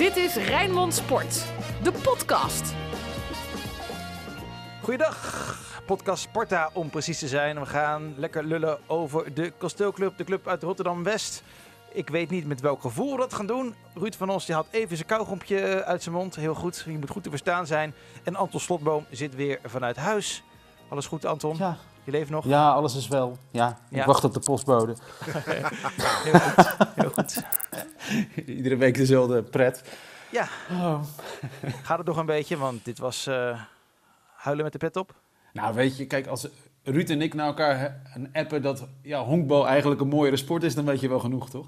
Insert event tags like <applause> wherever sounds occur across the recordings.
Dit is Rijnmond Sport, de podcast. Goeiedag, podcast Sparta om precies te zijn. We gaan lekker lullen over de Kasteelclub, de club uit Rotterdam-West. Ik weet niet met welk gevoel we dat gaan doen. Ruud van Os die had even zijn kauwgompje uit zijn mond. Heel goed, je moet goed te verstaan zijn. En Anton Slotboom zit weer vanuit huis. Alles goed Anton? Ja, Je leeft nog? ja, alles is wel. Ja, ik Ja. wacht op de postbode. <laughs> Heel goed, heel goed. <laughs> Iedere week dezelfde pret. Ja, Oh. <laughs> gaat het nog een beetje? Want dit was eh, huilen met de pet op. Nou, weet je, kijk, als Ruud en ik naar elkaar appen dat ja, honkbal eigenlijk een mooiere sport is, dan weet je wel genoeg, toch?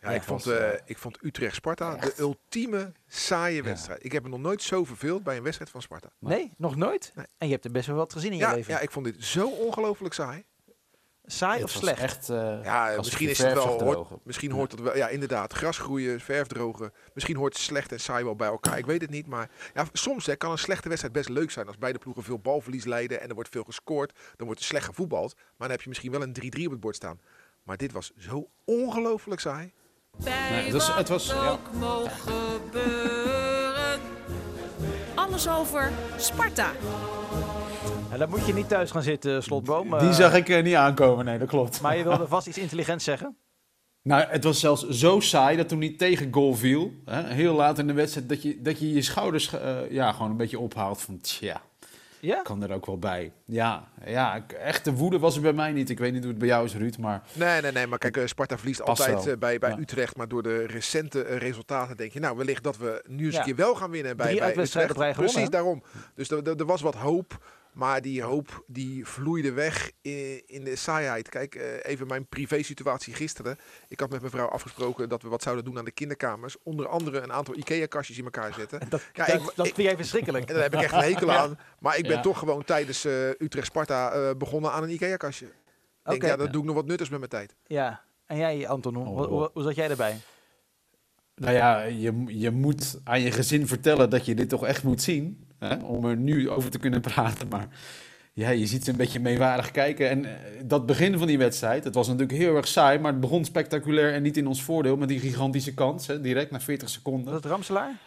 Ja, Ja, ik, vond, was, eh, eh, ik vond Utrecht-Sparta de ultieme saaie wedstrijd. Ik heb me nog nooit zo verveeld bij een wedstrijd van Sparta. Nee. Nee, nog nooit? Nee. En je hebt er best wel wat gezien in je Ja, leven. ja, ik vond dit zo ongelooflijk saai. Saai of slecht? Echt, eh, Ja, misschien is het wel. Hoort, misschien hoort het wel. Ja, inderdaad. Gras groeien, verf drogen. Misschien hoort slecht en saai wel bij elkaar. Ik weet het niet. Maar ja, soms hè, kan een slechte wedstrijd best leuk zijn. Als beide ploegen veel balverlies leiden en er wordt veel gescoord. Dan wordt er slecht gevoetbald. Maar dan heb je misschien wel een 3-3 op het bord staan. Maar dit was zo ongelooflijk saai. Nee, het was, het was, ja. ook mogen gebeuren. Alles over Sparta. Ja, dan moet je niet thuis gaan zitten, Slotboom. Die eh, zag ik eh, niet aankomen, nee, dat klopt. Maar je wilde <laughs> vast iets intelligents zeggen. Nou, het was zelfs zo saai dat toen hij tegen goal viel, hè, heel laat in de wedstrijd, dat je dat je, je schouders eh, ja, gewoon een beetje ophaalt van, tja, Ja? kan er ook wel bij. Ja, ja, echte woede was er bij mij niet. Ik weet niet hoe het bij jou is, Ruud, maar... Nee, nee, nee. Maar kijk, eh, Sparta verliest altijd wel. eh, bij, bij Ja. Utrecht. Maar door de recente eh, resultaten denk je, nou, wellicht dat we nu eens Ja. een keer wel gaan winnen bij, Drie bij Utrecht. Precies daarom. Dus er was wat hoop. Maar die hoop die vloeide weg in, in de saaiheid. Kijk, eh, even mijn privé situatie gisteren. Ik had met mijn vrouw afgesproken dat we wat zouden doen aan de kinderkamers. Onder andere een aantal IKEA-kastjes in elkaar zetten. <laughs> Dat, Ja, dat, ik- dat vind jij verschrikkelijk. <laughs> En daar heb ik echt een hekel <laughs> aan. Maar ik ben Ja. toch gewoon tijdens eh, Utrecht-Sparta eh, begonnen aan een IKEA-kastje. Ik denk, ja, dat doe ik nog wat nuttigs met mijn tijd. Ja. En jij, Anton, hoe, hoe, hoe- hoe zat jij erbij? Nou ja, je, je moet aan je gezin vertellen dat je dit toch echt moet zien. Hè? Om er nu over te kunnen praten. Maar ja, je ziet ze een beetje meewarig kijken. En eh, dat begin van die wedstrijd, het was natuurlijk heel erg saai. Maar het begon spectaculair en niet in ons voordeel. Met die gigantische kans, hè, direct na 40 Was seconden. het Ramselaar?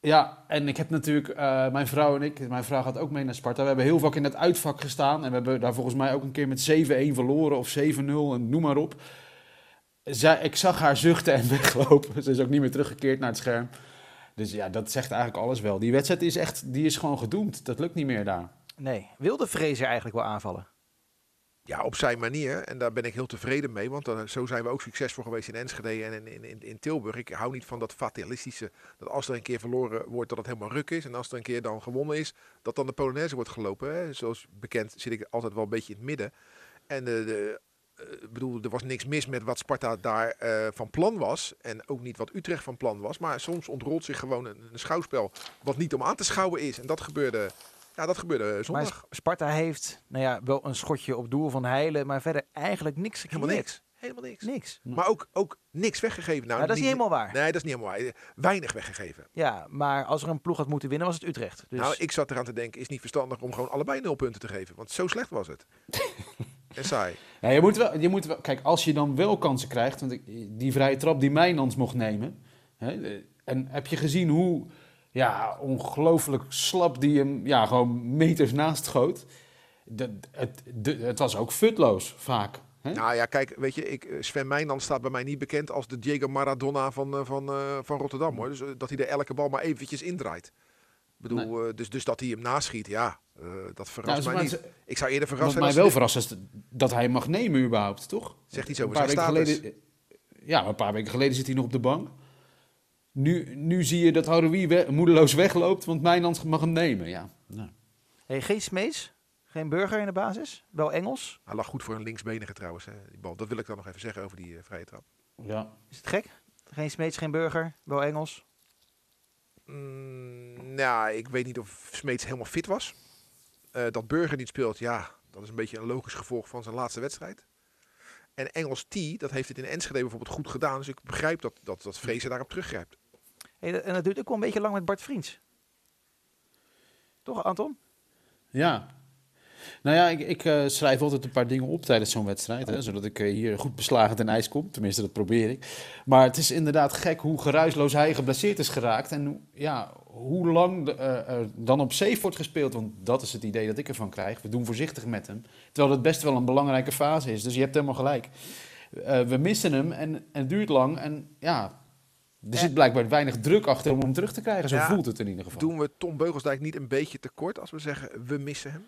Ja, en ik heb natuurlijk, eh, mijn vrouw en ik, mijn vrouw gaat ook mee naar Sparta. We hebben heel vaak in het uitvak gestaan. En we hebben daar volgens mij ook een keer met 7-1 verloren of 7-0 en noem maar op. Zij, ik zag haar zuchten en <laughs> weglopen. Ze is ook niet meer teruggekeerd naar het scherm. Dus ja, dat zegt eigenlijk alles wel. Die wedstrijd is echt, die is gewoon gedoemd. Dat lukt niet meer daar. Nee. Wilde Fraser eigenlijk wel aanvallen? Ja, op zijn manier. En daar ben ik heel tevreden mee. Want dan, zo zijn we ook succesvol geweest in Enschede en in, in, in, in Tilburg. Ik hou niet van dat fatalistische. Dat als er een keer verloren wordt, dat het helemaal ruk is. En als er een keer dan gewonnen is, dat dan de Polonaise wordt gelopen. Hè. Zoals bekend zit ik altijd wel een beetje in het midden. En de, de, ik bedoel, er was niks mis met wat Sparta daar eh, van plan was. En ook niet wat Utrecht van plan was. Maar soms ontrolt zich gewoon een, een schouwspel wat niet om aan te schouwen is. En dat gebeurde, ja, dat gebeurde zondag. Maar Sparta heeft nou ja, wel een schotje op doel van Heilen, maar verder eigenlijk niks Helemaal niks. Helemaal niks. Niks. Maar ook, ook niks weggegeven. Nou, Ja, dat is niet helemaal waar. Nee, dat is niet helemaal waar. Weinig weggegeven. Ja, maar als er een ploeg had moeten winnen, was het Utrecht. Dus Nou, ik zat eraan te denken, is niet verstandig om gewoon allebei nul punten te geven. Want zo slecht was het. <laughs> saai. Ja, je moet wel, je moet wel, kijk, als je dan wel kansen krijgt, want ik, die vrije trap die Mijnans mocht nemen. Hè, eh, en heb je gezien hoe ja, ongelooflijk slap die hem ja, gewoon meters naast schoot? Het, de, het was ook futloos vaak. Hè? Nou ja, kijk, weet je, ik, Sven Meijnan staat bij mij niet bekend als de Diego Maradona van, eh, van, eh, van Rotterdam. Hoor. Dus eh, dat hij de elke bal maar eventjes indraait. Bedoel, eh, dus, dus dat hij hem naschiet, ja, eh, dat verrast Nou, mij niet. Ik zou eerder Wat verrast zijn mij wel verrast is dat hij mag nemen überhaupt, toch? Zegt iets Een over paar zijn weken status. geleden, ja, een paar weken geleden zit hij nog op de bank. Nu, nu zie je dat Haroui we- moedeloos wegloopt, want Mijnans mag hem nemen. Ja, nou. hey, geen Smees, geen Burger in de basis, wel Engels. Hij lag goed voor een linksbenige trouwens, hè, die bal. Dat wil ik dan nog even zeggen over die eh, vrije trap. ja. Is het gek? Geen Smees, geen Burger, wel Engels. Mm, nou, ik weet niet of Smeets helemaal fit was. Eh, dat Burger niet speelt, ja, dat is een beetje een logisch gevolg van zijn laatste wedstrijd. En Engels T, dat heeft het in Enschede bijvoorbeeld goed gedaan. Dus ik begrijp dat, dat, dat Vrezen daarop teruggrijpt. Hey, dat- en dat duurt ook wel een beetje lang met Bart Vriends. Toch, Anton? Ja. Nou ja, ik, ik eh, schrijf altijd een paar dingen op tijdens zo'n wedstrijd. Hè, zodat ik eh, hier goed beslagen ten ijs kom. Tenminste, dat probeer ik. Maar het is inderdaad gek hoe geruisloos hij geblesseerd is geraakt. En hoe- ja, hoe lang de- eh, er dan op safe wordt gespeeld. Want dat is het idee dat ik ervan krijg. We doen voorzichtig met hem. Terwijl het best wel een belangrijke fase is. Dus je hebt helemaal gelijk. We missen hem en, en het duurt lang. En ja, er zit blijkbaar weinig druk achter om hem terug te krijgen. Zo Ja, voelt het in ieder geval. Doen we Tom Beugelsdijk niet een beetje tekort als we zeggen we missen hem?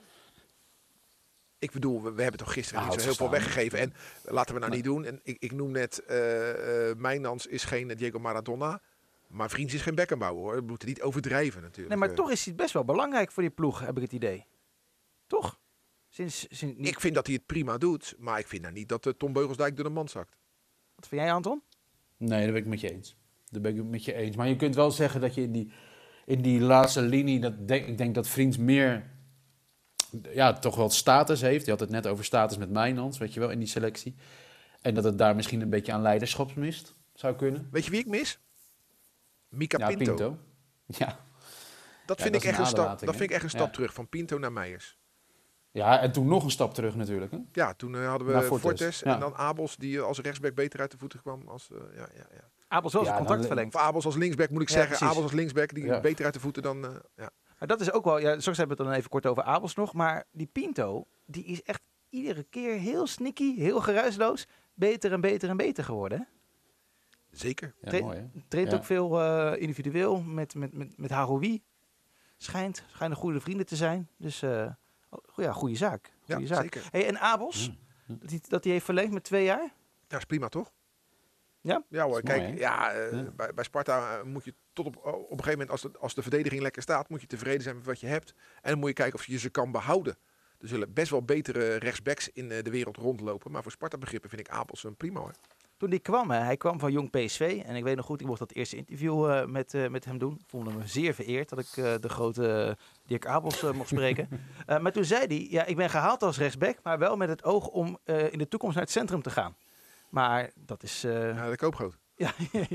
Ik bedoel, we, we hebben toch gisteren niet zo heel veel weggegeven. En laten we nou niet doen. En ik, ik noem net, eh eh Mijnans is geen Diego Maradona. Maar Vriends is geen Beckenbauer hoor. We moeten niet overdrijven natuurlijk. Nee, maar Eh, toch is hij best wel belangrijk voor die ploeg, heb ik het idee. Toch? Sinds, sinds niet- Ik vind dat hij het prima doet. Maar ik vind nou niet dat eh, Tom Beugelsdijk door de man zakt. Wat vind jij, Anton? Nee, dat ben ik met je eens. Dat ben ik met je eens. Maar je kunt wel zeggen dat je in die, in die laatste linie, dat denk, ik denk dat Vriends meer, ja, toch wel status heeft. Je had het net over status met Mijnans, weet je wel, in die selectie. En dat het daar misschien een beetje aan leiderschap mist, zou kunnen. Weet je wie ik mis? Mika ja, Pinto. Pinto. Ja. Dat, Ja, vind dat ik echt een een stap, dat vind ik echt een stap Ja. terug. Van Pinto naar Meijers. ja, en toen nog een stap terug natuurlijk. Hè? Ja, toen eh, hadden we Naar Fortes, Fortes, en dan Abels die eh, als rechtsback beter uit de voeten kwam. Als, eh, ja, ja, ja. Abels wel Ja, dan- verlengd. Of Abels als linksback moet ik Ja, zeggen. precies. Abels als linksback die Ja. beter uit de voeten dan... eh, ja. Maar dat is ook wel, ja, straks hebben we het dan even kort over Abels nog. Maar die Pinto, die is echt iedere keer heel sneaky, heel geruisloos. Beter en beter en beter geworden. hè? Zeker. Ja, mooi hè? Treedt Ja. ook veel eh, individueel met, met, met, met Haroui. Schijnt, schijnen goede vrienden te zijn. Dus eh, oh, ja, goede zaak. Ja, Goede zaak. zeker. Hey, en Abels, dat hij dat hij heeft verlengd met twee jaar? Ja, is prima toch? Ja? Ja hoor, mooi, kijk, ja, eh, Ja. Bij, bij Sparta eh, moet je tot op, op een gegeven moment, als de, als de verdediging lekker staat, moet je tevreden zijn met wat je hebt. En dan moet je kijken of je ze kan behouden. Er zullen best wel betere rechtsbacks in eh, de wereld rondlopen. Maar voor Sparta begrippen vind ik Abels een prima hoor. Toen hij kwam, hè, hij kwam van Jong PSV. En ik weet nog goed, ik mocht dat eerste interview eh, met, eh, met hem doen. Ik voelde me zeer vereerd dat ik eh, de grote Dirk Abels mocht spreken. <laughs> Eh, maar toen zei hij, ja, ik ben gehaald als rechtsback, maar wel met het oog om eh, in de toekomst naar het centrum te gaan. Maar dat is... eh, Ja, de koopgroot. <laughs> ja,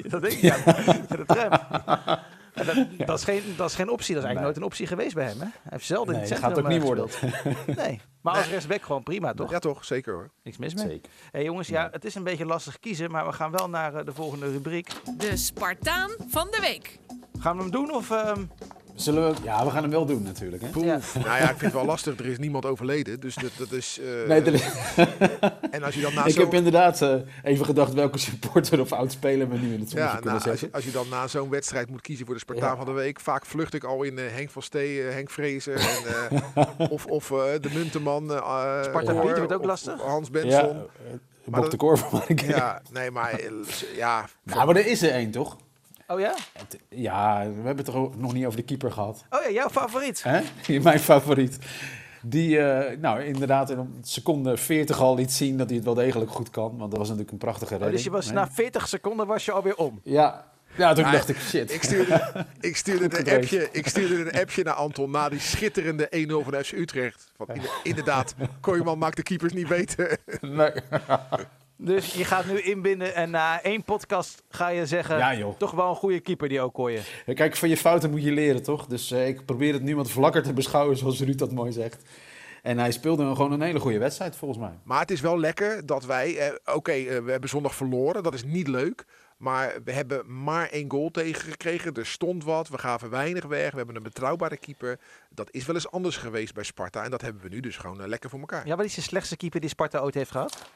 dat denk ik. Ja, <laughs> dat, ruim. Maar dat, dat, is geen, dat is geen optie. Dat is eigenlijk Nee. nooit een optie geweest bij hem. Hè? Hij heeft zelden Nee, in het centrum gaat ook niet eh, gespeeld. <laughs> Nee, maar als rechtsback gewoon prima, toch? Ja toch, zeker hoor. Niks mis mee. Zeker. Hey, jongens, ja, het is een beetje lastig kiezen, maar we gaan wel naar eh, de volgende rubriek. De Spartaan van de week. Gaan we hem doen of... ehm, Zullen we... Ja, we gaan hem wel doen natuurlijk. Hè? Ja. Nou ja, ik vind het wel lastig. Er is niemand overleden. Dus dat, dat is... eh, Nee, er- <laughs> En als je dan na ik heb inderdaad eh, even gedacht welke supporter of oud-speler we nu in het zonnetje Ja, kunnen nou, als, zetten. je, als je dan na zo'n wedstrijd moet kiezen voor de Spartaan Ja. van de week. Vaak vlucht ik al in eh, Henk van Stee, Henk Vrezer. En, eh, <laughs> of of eh, de Munteman. eh Sparta Pieter wordt ook lastig. of Hans Ja, Benson. Maar Bok dat- de Korver. Ja, nee, maar ja. Nou, maar er is er één, toch? Oh ja? Het- Ja, we hebben het er ook nog niet over de keeper gehad. Oh ja, jouw favoriet. Hè? <laughs> Mijn favoriet. Die, eh, nou, inderdaad in een seconde 40 al liet zien dat hij het wel degelijk goed kan. Want dat was natuurlijk een prachtige Oh, redding. dus je was Nee. na 40 seconden was je alweer om. Ja, ja toen Maar dacht ik, shit. Ik stuurde, <laughs> ik, stuurde een appje, ik stuurde een appje naar Anton na die schitterende 1-0 van FC Utrecht. Van, in- inderdaad, Kooijman maakt de keepers niet beter. Nee. <laughs> Dus je gaat nu inbinden en na één podcast ga je zeggen... Ja, joh. Toch wel een goede keeper die ook je. Kijk, van je fouten moet je leren, toch? Dus eh, ik probeer het nu wat vlakker te beschouwen, zoals Ruud dat mooi zegt. En hij speelde gewoon een hele goede wedstrijd, volgens mij. Maar het is wel lekker dat wij, eh, oké, eh, we hebben zondag verloren, dat is niet leuk. Maar we hebben maar één goal tegengekregen. Er stond wat, we gaven weinig weg. We hebben een betrouwbare keeper. Dat is wel eens anders geweest bij Sparta. En dat hebben we nu dus gewoon lekker voor elkaar. Ja, wat is de slechtste keeper die Sparta ooit heeft gehad?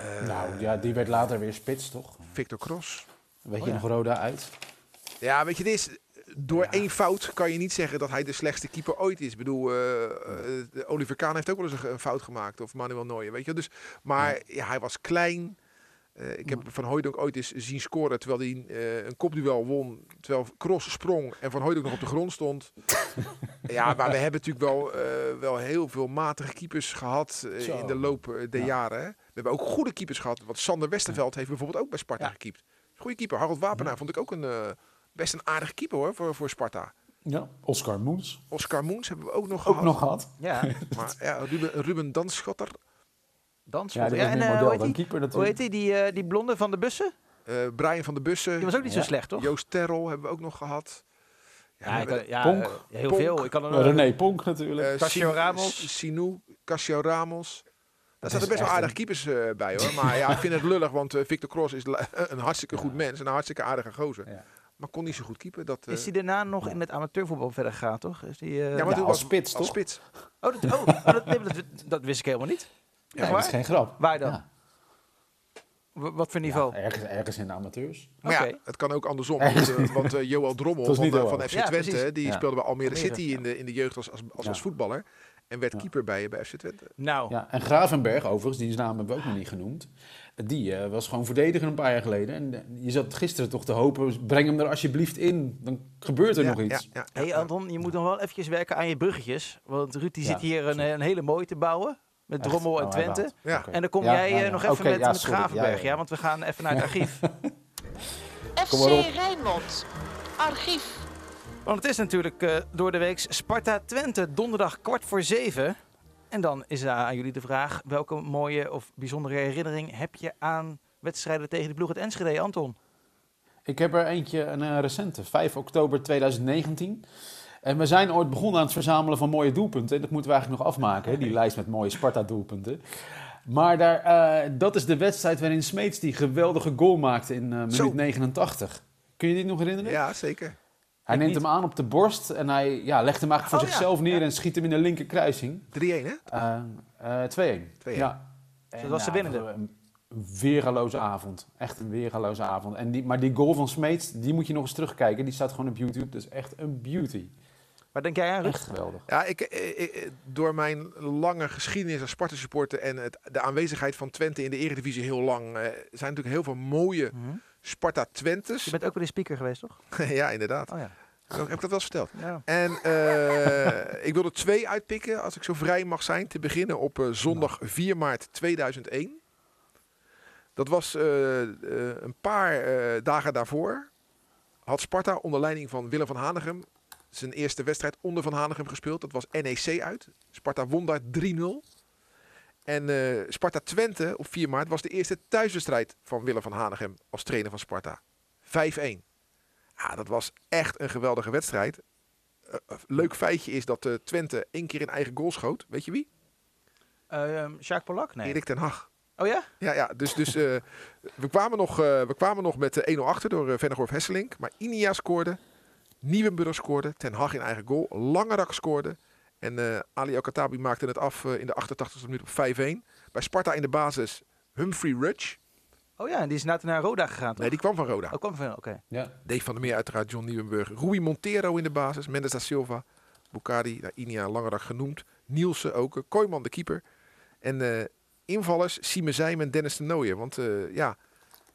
Eh, nou, ja, die werd later weer spits, toch? Victor Cross. Weet Oh, je ja. nog Roda uit? Ja, weet je, dit is, door één fout kan je niet zeggen dat hij de slechtste keeper ooit is. Ik bedoel, eh, eh, Oliver Kahn heeft ook wel eens een, fout gemaakt. Of Manuel Neuer, weet je. Dus, maar ja. hij was klein. Eh, ik heb Van Hooydonk ooit eens zien scoren terwijl hij eh, een kopduel won. Terwijl Cross sprong en Van Hooydonk nog op de grond stond. <laughs> ja, maar we hebben natuurlijk wel, eh, wel heel veel matige keepers gehad eh, in de loop der Ja. jaren. Hebben ook goede keepers gehad. Want Sander Westerveld heeft bijvoorbeeld ook bij Sparta Ja. gekiept. Goede keeper. Harold Wapenaar vond ik ook een, eh, best een aardige keeper hoor, voor, voor Sparta. Ja. Oscar Moens. Oscar Moens hebben we ook nog Ook gehad. nog gehad. Ja, <laughs> <laughs> Maar ja, Ruben, Ruben Dansschotter. dansen. Ja, was en eh, model hoe heet die? keeper Hoe heet die, die, eh, die blonde van de bussen? eh, Brian van der Bussen. Die was ook niet zo Ja. slecht, toch? Joost Terrel hebben we ook nog gehad. Ja, kan- ja, Ponk. heel Ponk. veel. Ik kan er, René Ponk natuurlijk. Casio Ramos. Sinou, Casio Ramos. Daar zaten best wel aardige een- keepers eh, bij hoor. Maar ja, ik vind het lullig, want eh, Victor Cross is <laughs> een hartstikke goed Ja. mens en een hartstikke aardige gozer. Ja. Maar kon niet zo goed keeper. Dat, eh, is hij daarna nog in het amateurvoetbal verder gegaan, toch? Is die, eh, ja, maar Ja, toen als was spits, als toch? spits. Oh, dat, oh, oh, dat, nee, dat, dat wist ik helemaal niet. Nee, Echt dat is waar? geen grap. Waar dan? Ja. Wat voor niveau? Ja, ergens, ergens in de amateurs. Maar ja, Oké. het kan ook andersom. Want, eh, want eh, Joel Drommel van, eh, FC Ja, Twente, die Ja. speelde bij Almere Almere, City in de, in de jeugd als, als, als, Ja. als voetballer. En werd Ja. keeper bij, bij FC Twente. Nou, Ja, en Gravenberg, overigens, die naam hebben we ook nog niet genoemd. Die eh, was gewoon verdediger een paar jaar geleden. En je zat gisteren toch te hopen, breng hem er alsjeblieft in. Dan gebeurt er Ja, nog iets. Ja, ja, hey. Anton, je moet nog wel eventjes werken aan je bruggetjes. Want Ruud die Ja, zit hier een, een hele mooie te bouwen. Met Echt? Drommel en Oh, Twente. En dan kom Ja, jij ja, eh, ja. nog even met, ja, met. Gravenberg. Ja, Ja, ja. want we gaan even naar het archief. <laughs> FC Rijnmond. Archief. Want het is natuurlijk eh, door de week Sparta Twente, donderdag kwart voor zeven. En dan is daar aan jullie de vraag, welke mooie of bijzondere herinnering heb je aan wedstrijden tegen de ploeg uit Enschede, Anton? Ik heb er eentje, een eh, recente, 5 oktober 2019. En we zijn ooit begonnen aan het verzamelen van mooie doelpunten. En dat moeten we eigenlijk nog afmaken, hè, die <laughs> lijst met mooie Sparta-doelpunten. Maar daar, eh, dat is de wedstrijd waarin Smeets die geweldige goal maakte in eh, minuut Zo. 89. Kun je dit nog herinneren? ja, zeker. Hij neemt niet. hem aan op de borst en hij ja, legt hem eigenlijk voor Oh, ja. zichzelf neer Ja. en schiet hem in de linker kruising. 3-1 hè? Eh, eh, 2-1. 2-1. Ja. dat was de winnende. Een weergaloze avond. Echt een weergaloze avond. En die, maar die goal van Smeets, die moet je nog eens terugkijken. Die staat gewoon op YouTube. Dat is echt een beauty. Waar denk jij aan? Echt geweldig. Ja, ik, eh, eh, door mijn lange geschiedenis als Sparta supporter en het, de aanwezigheid van Twente in de Eredivisie heel lang, eh, zijn natuurlijk heel veel mooie Mhm. Sparta Twentes. Je bent ook bij de speaker geweest, toch? <laughs> ja, inderdaad. Oh ja. Heb ik dat wel eens verteld? ja. En eh, <laughs> ik wil er twee uitpikken, als ik zo vrij mag zijn. Te beginnen op eh, zondag 4 maart 2001. Dat was eh, een paar dagen daarvoor. Had Sparta onder leiding van Willem van Hanegem zijn eerste wedstrijd onder Van Hanegem gespeeld. Dat was NEC uit. Sparta won daar 3-0. En Sparta Twente op 4 maart was de eerste thuiswedstrijd van Willem van Hanegem als trainer van Sparta. 5-1. Ja, dat was echt een geweldige wedstrijd. Eh, eh, leuk feitje is dat eh, Twente één keer een eigen goal schoot. Weet je wie? Uh, Sjaak Polak? Nee. Erik ten Hag. Oh ja? Ja, ja dus, dus we, kwamen nog, we kwamen nog met eh, 1-0 achter door uh, Vennegoorf Hesselink. Maar Inia scoorde. Nieuwenburg scoorde. Ten Hag in eigen goal. Langerak scoorde. En Ali El Khattabi maakte het af in de 88e minuut op 5-1. Bij Sparta in de basis Humphrey Rudge. Oh ja, en die is later naar Roda gegaan, toch? Nee, die kwam van Roda. Oh, kwam van, oké. Ja. Dave van der Meer uiteraard, John Nieuwenburg. Rui Montero in de basis. Mendes da Silva. Bukari, nou, Inia Langerak genoemd. Nielsen ook. eh, Kooiman de keeper. En eh, invallers Sime Zijm en Dennis de Nooijer. Want eh, ja,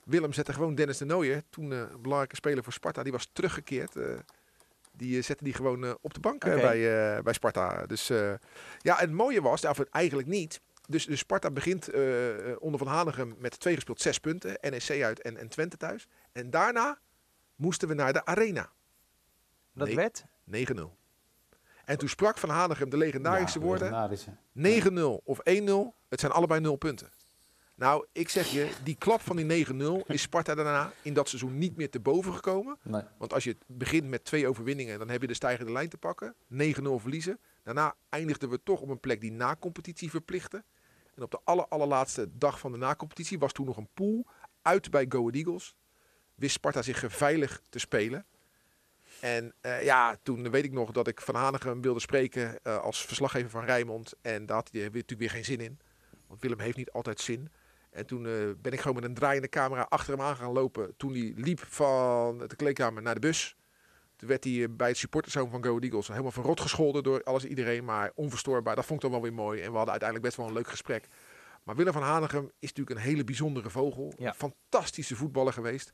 Willem zette gewoon Dennis de Nooijer. Toen een belangrijke speler voor Sparta. Die was teruggekeerd. eh, die zette die gewoon op de bank bij, eh, bij Sparta. Dus eh, ja, het mooie was, of eigenlijk niet. Dus, dus Sparta begint eh, eh, onder Van Hanegem met twee gespeeld zes punten. NEC uit en, en Twente thuis. En daarna moesten we naar de Arena. Dat Nee. werd? 9-0. En toen sprak Van Hanegem de legendarische Ja, woorden. legendarische. 9-0 of 1-0, het zijn allebei 0 punten. Nou, ik zeg je, die klap van die 9-0 is Sparta daarna in dat seizoen niet meer te boven gekomen. Nee. Want als je begint met twee overwinningen, dan heb je de stijgende lijn te pakken. 9-0 verliezen. Daarna eindigden we toch op een plek die na competitie verplichtte. En op de aller, allerlaatste dag van de na-competitie was toen nog een pool uit bij Go Eagles. Wist Sparta zich veilig te spelen. En eh, ja, toen weet ik nog dat ik Van Hanegem wilde spreken eh, als verslaggever van Rijnmond. En daar had hij natuurlijk weer geen zin in. Want Willem heeft niet altijd zin. En toen eh, ben ik gewoon met een draaiende camera achter hem aan gaan lopen. Toen hij liep van de kleedkamer naar de bus. Toen werd hij eh, bij het supporterzoon van Go Ahead Eagles helemaal verrot gescholden door alles en iedereen. Maar onverstoorbaar. Dat vond ik dan wel weer mooi. En we hadden uiteindelijk best wel een leuk gesprek. Maar Willem van Hanegem is natuurlijk een hele bijzondere vogel. Ja. Fantastische voetballer geweest.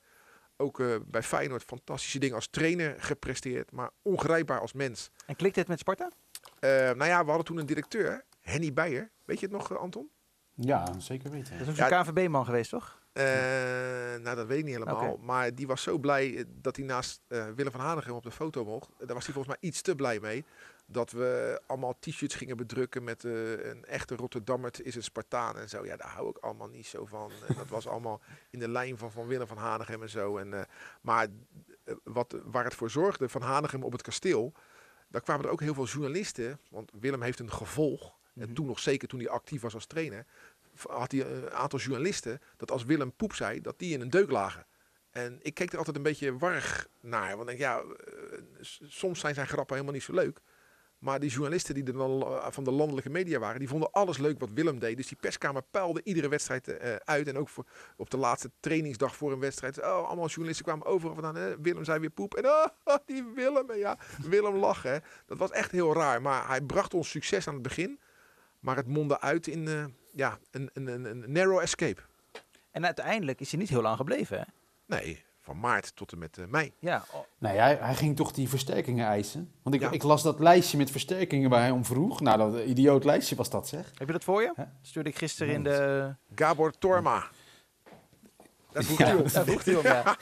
Ook eh, bij Feyenoord fantastische dingen als trainer gepresteerd. Maar ongrijpbaar als mens. En klikt het met Sparta? Eh, nou ja, we hadden toen een directeur, Henny Beijer. Weet je het nog, Anton? Ja, zeker weten. Dat is ook Ja, zo'n KNVB-man geweest, toch? Eh, nou, dat weet ik niet helemaal. Maar die was zo blij eh, dat hij naast eh, Willem van Hanegem op de foto mocht. Daar was hij volgens mij iets te blij mee. Dat we allemaal t-shirts gingen bedrukken met een echte Rotterdammer is een Spartaan en zo. Ja, daar hou ik allemaal niet zo van. En dat was allemaal in de lijn van, van Willem van Hanegem en zo. En, maar wat, waar het voor zorgde van Hanegem op het kasteel, daar kwamen er ook heel veel journalisten, want Willem heeft een gevolg. En Mhm. toen nog zeker, toen hij actief was als trainer, had hij een aantal journalisten dat als Willem poep zei, dat die in een deuk lagen. En ik keek er altijd een beetje warrig naar. Want ik denk, ja, eh, soms zijn zijn grappen helemaal niet zo leuk. Maar die journalisten die er dan eh, van de landelijke media waren, die vonden alles leuk wat Willem deed. Dus die perskamer peilde iedere wedstrijd eh, uit. En ook voor, op de laatste trainingsdag voor een wedstrijd. Oh, allemaal journalisten kwamen overal vandaan. Willem zei weer poep. En <laughs> oh, die Willem. En ja, Willem lachen. Dat was echt heel raar. Maar hij bracht ons succes aan het begin. Maar het mondde uit in eh, ja, een, een, een, een narrow escape. En uiteindelijk is hij niet heel lang gebleven, hè? Nee, van maart tot en met eh, mei. Ja, oh, Nee, hij, hij ging toch die versterkingen eisen. Want ik, Ja. ik las dat lijstje met versterkingen waar hij om vroeg. Nou, dat idioot lijstje was dat, zeg. heb je dat voor je? Hè? Stuurde ik gisteren in de... Gabor Torma. Daar vroeg Ja. hij om. Daar vroeg hij om, ja.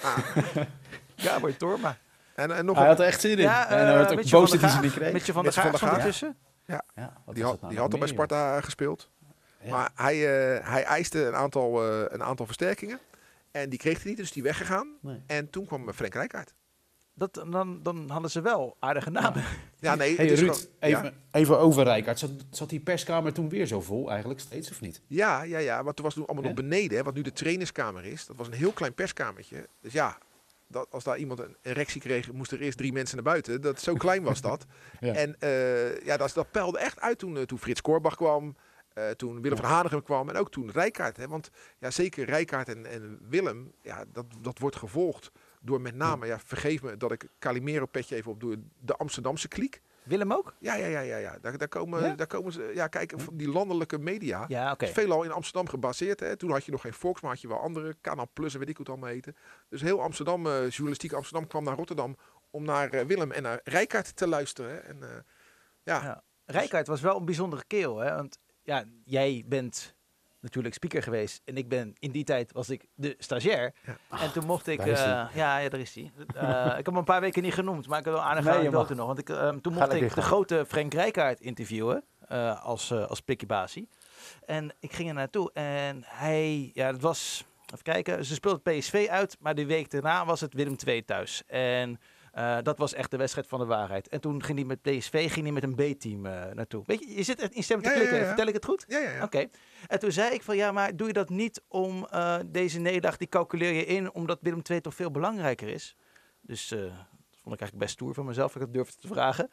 <laughs> Gabor Torma. En, en nog Hij een- had er echt zin in. Ja, en hij werd eh, ook boos van dat hij ze niet Gaag. kreeg. Mitchell van Mitchell Gaag van. Ja, wat die had, dat nou die had al bij Sparta eh, gespeeld. Ja. Maar hij, eh, hij eiste een aantal, eh, een aantal versterkingen. En die kreeg hij niet, dus die weggegaan. Nee. En toen kwam eh, Frank Rijkaard. Dat, dan, dan hadden ze wel aardige namen. <laughs> Ja, nee, Hey het is Ruud, gewoon- even, ja, even over Rijkaard. Zat, zat die perskamer toen weer zo vol eigenlijk steeds of niet? ja, ja, ja, want toen was het allemaal nog beneden. Hè, wat nu de trainerskamer is. Dat was een heel klein perskamertje. Dus ja, dat, als daar iemand een erectie kreeg, moesten er eerst drie mensen naar buiten. Dat, zo klein was dat. <laughs> Ja. En eh, ja, dat, dat peilde echt uit toen, toen Frits Korbach kwam. Eh, toen Willem Ja. van Hanegem kwam en ook toen Rijkaard. Hè, want ja, zeker Rijkaard en, en Willem, ja, dat, dat wordt gevolgd door met name, ja, vergeef me dat ik Calimero petje even op doe, de Amsterdamse kliek. Willem ook? Ja, ja, ja, ja, ja. Daar, daar, komen, Ja? daar komen ze, ja, kijk, van die landelijke media. Ja, oké. is veelal in Amsterdam gebaseerd. Hè. Toen had je nog geen Volks, maar had je wel andere. Kanaal Plus en weet ik hoe het allemaal heette. Dus heel Amsterdam, eh, journalistiek Amsterdam kwam naar Rotterdam om naar eh, Willem en naar Rijkaard te luisteren. hè. En ja, Ja. Rijkaard was wel een bijzondere keel, hè? Want ja, jij bent natuurlijk speaker geweest. En ik ben, in die tijd was ik de stagiair. Ja. En toen mocht ik... eh, ja, ja, daar is hij. Eh, ik heb hem een paar weken niet genoemd, maar ik heb wel aardig Nee, je anekdote nog. Want ik, eh, toen mocht ik de gaan. grote Frank Rijkaard interviewen eh, als, als pikiebasie. En ik ging er naartoe en hij... Ja, het was... Even kijken, ze speelde PSV uit, maar de week daarna was het Willem II thuis. En eh, dat was echt de wedstrijd van de waarheid. En toen ging hij met PSV ging hij met een B-team eh, naartoe. Weet je, je zit echt in stem te Ja, klikken. ja, ja. Vertel ik het goed? ja, ja. ja. Oké. En toen zei ik van ja, maar doe je dat niet om eh, deze nederlaag, die calculeer je in, omdat Willem II toch veel belangrijker is. Dus dat vond ik eigenlijk best stoer van mezelf, dat ik het durfde te vragen.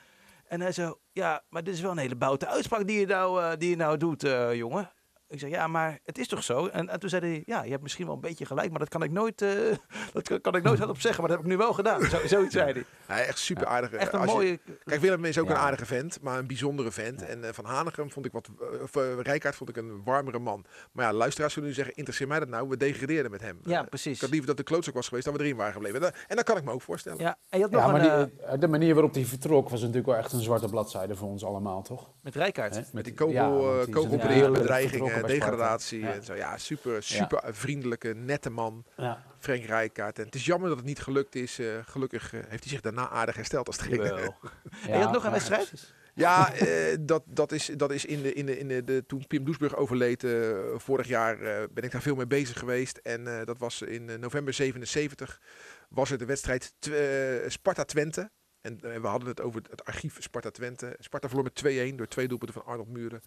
En hij zei, ja, maar dit is wel een hele boute uitspraak die je nou, die je nou doet, jongen. Ik zei, ja, maar het is toch zo? En, en toen zei hij, ja, je hebt misschien wel een beetje gelijk, maar dat kan ik nooit, eh, <laughs> dat kan, kan ik nooit <laughs> hardop zeggen, maar dat heb ik nu wel gedaan. Zo, zoiets zei hij. Hij echt super aardig. Echt een Als je- mooie... Kijk, Willem is ook Ja. een aardige vent, maar een bijzondere vent. En eh, Van Hanegem vond ik wat, eh, of uh, Rijkaard vond ik een warmere man. Maar ja, luisteraars zullen nu zeggen, interesseert mij dat nou? We degradeerden met hem. Ja, precies. ik had liever dat de klootzak was geweest, dat we erin waren gebleven. En dat, en dat kan ik me ook voorstellen. Ja, en je had nog Ja, een... maar die, de manier waarop hij vertrok was natuurlijk wel echt een zwarte bladzijde voor ons allemaal, toch? met Rijkaard. Met die kogel, eh, kogelbedreigingen, Sparta. degradatie Ja. en zo. Ja, super, super vriendelijke, nette man. Ja. Frank Rijkaard. En het is jammer dat het niet gelukt is. eh, gelukkig eh, heeft hij zich daarna aardig hersteld als trainer. Jawel. <laughs> En je had nog een wedstrijd? Ja, eh, dat, dat is, dat is in de, in de, in de, de- toen Pim Doesburg overleed, eh, vorig jaar, eh, ben ik daar veel mee bezig geweest. En eh, dat was in eh, november 77, was het de wedstrijd Tw- eh, Sparta-Twente. En eh, we hadden het over het archief Sparta-Twente. Sparta verloor met 2-1 door twee doelpunten van Arnold Muren.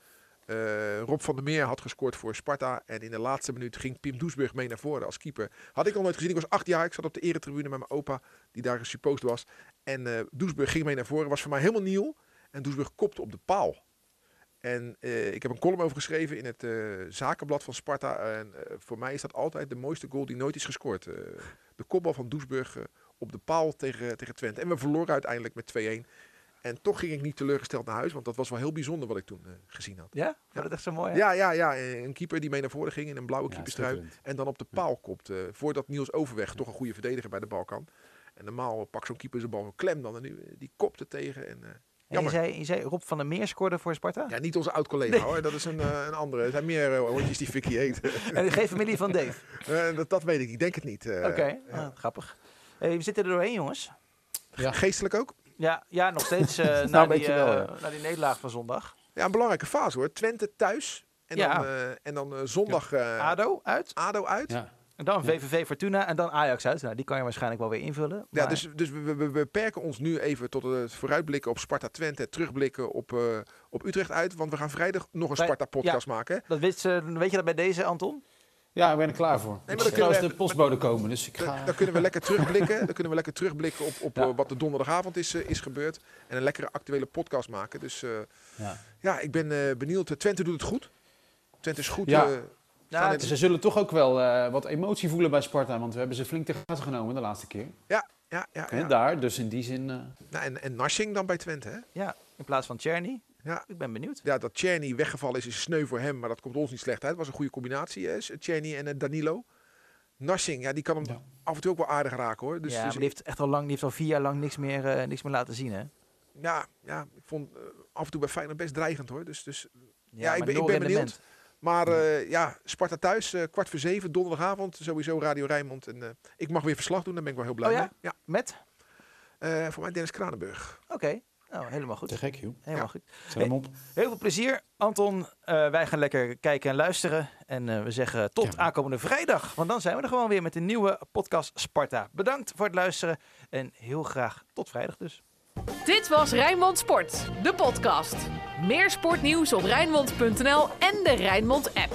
Eh, Rob van der Meer had gescoord voor Sparta. En in de laatste minuut ging Pim Doesburg mee naar voren als keeper. Had ik nog nooit gezien. Ik was acht jaar. Ik zat op de eretribune met mijn opa, die daar supposed was. En eh Doesburg ging mee naar voren. Was voor mij helemaal nieuw. En Doesburg kopte op de paal. En eh, ik heb een column over geschreven in het zakenblad van Sparta. En voor mij is dat altijd de mooiste goal die nooit is gescoord. De kopbal van Doesburg op de paal tegen, tegen Twente. En we verloren uiteindelijk met 2-1. En toch ging ik niet teleurgesteld naar huis. Want dat was wel heel bijzonder wat ik toen eh, gezien had. Ja? Vond je dat echt zo mooi? hè? Ja, ja, ja. Een keeper die mee naar voren ging in een blauwe Ja, keeperstrui. En dan op de paal kopt. eh, voordat Niels Overweg, toch een goede verdediger bij de bal kan. En normaal pakt zo'n keeper zijn bal een klem dan. En nu, eh, die kopte tegen. En, eh, En je zei, je zei Rob van der Meer scoorde voor Sparta? ja, niet onze oud-collega hoor. Dat is een, eh, een andere. Er zijn meer uh, hondjes die Vicky heet. <laughs> En geen familie van Dave? <laughs> Eh, dat, dat weet ik. Ik denk het niet. eh. Oké, ah, grappig. Hey, we zitten er doorheen, jongens. Ja. Geestelijk ook. Ja, ja nog steeds eh <laughs> na, een die, beetje wel, eh, ja. na die nederlaag van zondag. Ja, een belangrijke fase hoor. Twente thuis. En Ja. dan, eh, en dan zondag eh, ADO uit. ADO uit. Ja. En dan VVV Fortuna en dan Ajax uit. Nou, die kan je waarschijnlijk wel weer invullen. Ja, dus, dus we, we- we beperken ons nu even tot het vooruitblikken op Sparta Twente, terugblikken op, eh, op Utrecht uit. Want we gaan vrijdag nog een Vrij- Sparta-podcast maken. hè? dat weet, ze- weet je dat bij deze, Anton? Ja, ik ben er klaar voor. maar ik dan de postbode komen, dus ik Dan, ga... dan kunnen we lekker <laughs> terugblikken. dan kunnen we lekker terugblikken op, op Ja. eh, wat er donderdagavond is, eh, is gebeurd. En een lekkere actuele podcast maken. Dus eh, Ja. ja, ik ben eh, benieuwd. Twente doet het goed. Twente is goed. Ja. eh, Ja, in- Ze zullen toch ook wel eh, wat emotie voelen bij Sparta, want we hebben ze flink te gaten genomen de laatste keer. ja, ja, ja, ja. Daar, dus in die zin... Nou, en, en Narsing dan bij Twente. Hè? Ja, in plaats van Czerny. Ja. Ik ben benieuwd. Ja, dat Czerny weggevallen is, is sneu voor hem. Maar dat komt ons niet slecht uit. Het was een goede combinatie. Hè? Czerny en eh, Danilo. Narsing, ja, die kan hem Ja. af en toe ook wel aardig raken hoor. Dus, ja, dus die heeft echt al lang, die heeft al vier jaar lang niks meer, eh, niks meer laten zien, hè? ja, ja, ik vond eh, af en toe bij Feyenoord best dreigend hoor. Dus, dus, Ja, ik maar ben- ik ben rendement. maar eh, ja, Sparta thuis, eh, kwart voor zeven, donderdagavond. Sowieso Radio Rijnmond. En eh, ik mag weer verslag doen, daar ben ik wel heel blij Oh ja? mee. Ja, Met? Eh, voor mij Dennis Kranenburg. Oké, nou, helemaal goed. te gek, joh. Helemaal Ja. goed. Op. Heel veel plezier, Anton. Eh, wij gaan lekker kijken en luisteren. En eh, we zeggen tot Ja. aankomende vrijdag. Want dan zijn we er gewoon weer met een nieuwe podcast Sparta. Bedankt voor het luisteren. En heel graag tot vrijdag dus. Dit was Rijnmond Sport, de podcast. Meer sportnieuws op Rijnmond.nl en de Rijnmond app.